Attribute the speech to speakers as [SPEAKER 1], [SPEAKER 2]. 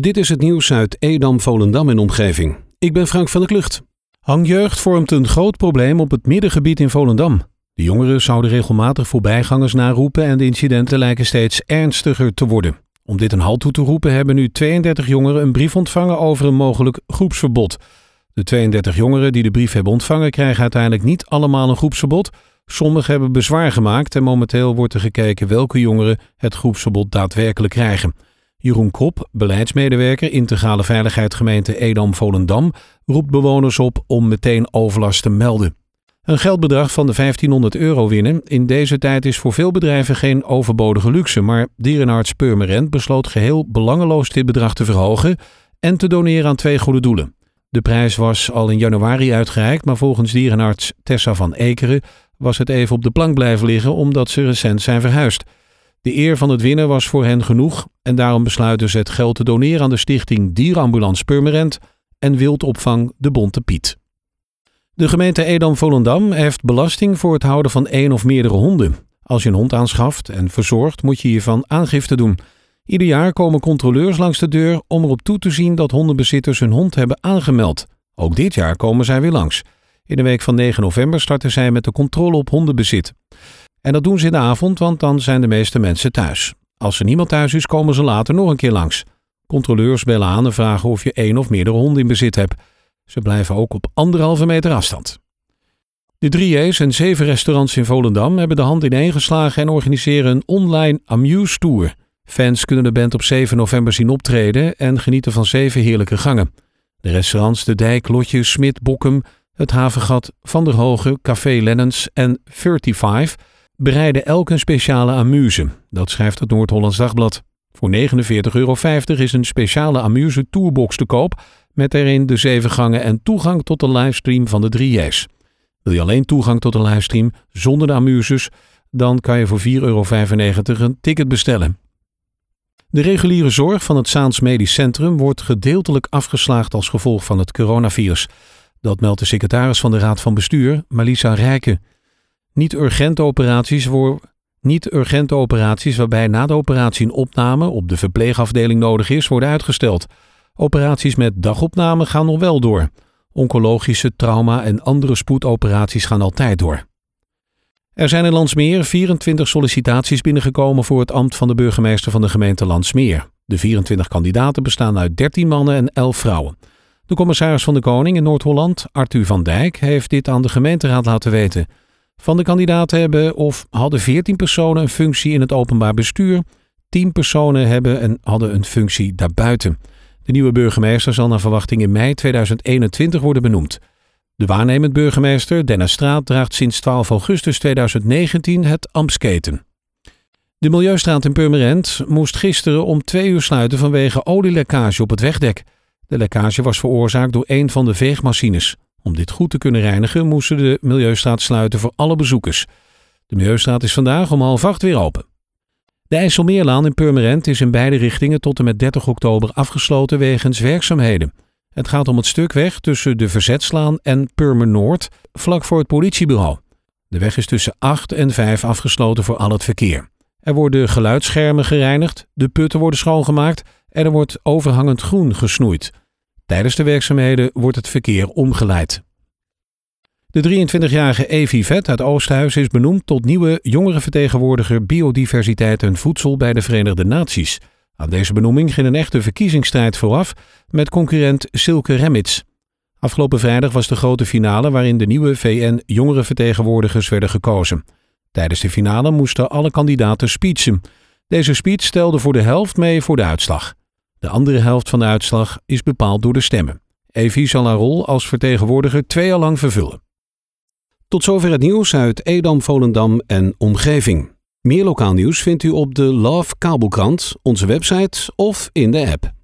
[SPEAKER 1] Dit is het nieuws uit Edam, Volendam en omgeving. Ik ben Frank van der Klucht. Hangjeugd vormt een groot probleem op het middengebied in Volendam. De jongeren zouden regelmatig voorbijgangers naroepen en de incidenten lijken steeds ernstiger te worden. Om dit een halt toe te roepen hebben nu 32 jongeren een brief ontvangen over een mogelijk groepsverbod. De 32 jongeren die de brief hebben ontvangen krijgen uiteindelijk niet allemaal een groepsverbod. Sommigen hebben bezwaar gemaakt en momenteel wordt er gekeken welke jongeren het groepsverbod daadwerkelijk krijgen. Jeroen Krop, beleidsmedewerker Integrale Veiligheid gemeente Edam-Volendam, roept bewoners op om meteen overlast te melden. Een geldbedrag van de 1500 euro winnen in deze tijd is voor veel bedrijven geen overbodige luxe, maar dierenarts Purmerend besloot geheel belangeloos dit bedrag te verhogen en te doneren aan twee goede doelen. De prijs was al in januari uitgereikt, maar volgens dierenarts Tessa van Ekeren was het even op de plank blijven liggen omdat ze recent zijn verhuisd. De eer van het winnen was voor hen genoeg en daarom besluiten ze het geld te doneren aan de stichting Dierenambulance Purmerend en Wildopvang de Bonte Piet. De gemeente Edam-Volendam heeft belasting voor het houden van één of meerdere honden. Als je een hond aanschaft en verzorgt, moet je hiervan aangifte doen. Ieder jaar komen controleurs langs de deur om erop toe te zien dat hondenbezitters hun hond hebben aangemeld. Ook dit jaar komen zij weer langs. In de week van 9 november starten zij met de controle op hondenbezit. En dat doen ze in de avond, want dan zijn de meeste mensen thuis. Als er niemand thuis is, komen ze later nog een keer langs. Controleurs bellen aan en vragen of je één of meerdere honden in bezit hebt. Ze blijven ook op anderhalve meter afstand. De 3J's en zeven restaurants in Volendam hebben de hand ineengeslagen en organiseren een online Amuse Tour. Fans kunnen de band op 7 november zien optreden en genieten van zeven heerlijke gangen. De restaurants De Dijk, Lotje, Smit, Bokkum, Het Havengat, Van der Hoge, Café Lennens en 35 bereiden elk een speciale amuse. Dat schrijft het Noord-Hollands Dagblad. Voor 49,50 euro is een speciale amuse tourbox te koop met erin de zeven gangen en toegang tot de livestream van de 3J's. Wil je alleen toegang tot de livestream zonder de amuses, dan kan je voor 4,95 euro een ticket bestellen. De reguliere zorg van het Zaans Medisch Centrum wordt gedeeltelijk afgeslaagd als gevolg van het coronavirus. Dat meldt de secretaris van de Raad van Bestuur, Malisa Rijken. Niet-urgente operaties, voor, niet-urgente operaties waarbij na de operatie een opname op de verpleegafdeling nodig is, worden uitgesteld. Operaties met dagopname gaan nog wel door. Oncologische, trauma en andere spoedoperaties gaan altijd door. Er zijn in Landsmeer 24 sollicitaties binnengekomen voor het ambt van de burgemeester van de gemeente Landsmeer. De 24 kandidaten bestaan uit 13 mannen en 11 vrouwen. De commissaris van de Koning in Noord-Holland, Arthur van Dijk, heeft dit aan de gemeenteraad laten weten. Van de kandidaten hebben of hadden 14 personen een functie in het openbaar bestuur. 10 personen hebben en hadden een functie daarbuiten. De nieuwe burgemeester zal naar verwachting in mei 2021 worden benoemd. De waarnemend burgemeester Dennis Straat draagt sinds 12 augustus 2019 het ambtsketen. De Milieustraat in Purmerend moest gisteren om twee uur sluiten vanwege olielekkage op het wegdek. De lekkage was veroorzaakt door een van de veegmachines. Om dit goed te kunnen reinigen moesten de Milieustraat sluiten voor alle bezoekers. De Milieustraat is vandaag om half acht weer open. De IJsselmeerlaan in Purmerend is in beide richtingen tot en met 30 oktober afgesloten wegens werkzaamheden. Het gaat om het stuk weg tussen de Verzetslaan en Purmer Noord, vlak voor het politiebureau. De weg is tussen 8 en 5 afgesloten voor al het verkeer. Er worden geluidsschermen gereinigd, de putten worden schoongemaakt en er wordt overhangend groen gesnoeid. Tijdens de werkzaamheden wordt het verkeer omgeleid. De 23-jarige Evi Vet uit Oosthuis is benoemd tot nieuwe jongerenvertegenwoordiger biodiversiteit en voedsel bij de Verenigde Naties. Aan deze benoeming ging een echte verkiezingsstrijd vooraf met concurrent Silke Remits. Afgelopen vrijdag was de grote finale waarin de nieuwe VN-jongerenvertegenwoordigers werden gekozen. Tijdens de finale moesten alle kandidaten speechen. Deze speech stelde voor de helft mee voor de uitslag. De andere helft van de uitslag is bepaald door de stemmen. Evi zal haar rol als vertegenwoordiger twee jaar lang vervullen. Tot zover het nieuws uit Edam, Volendam en omgeving. Meer lokaal nieuws vindt u op de Love Kabelkrant, onze website of in de app.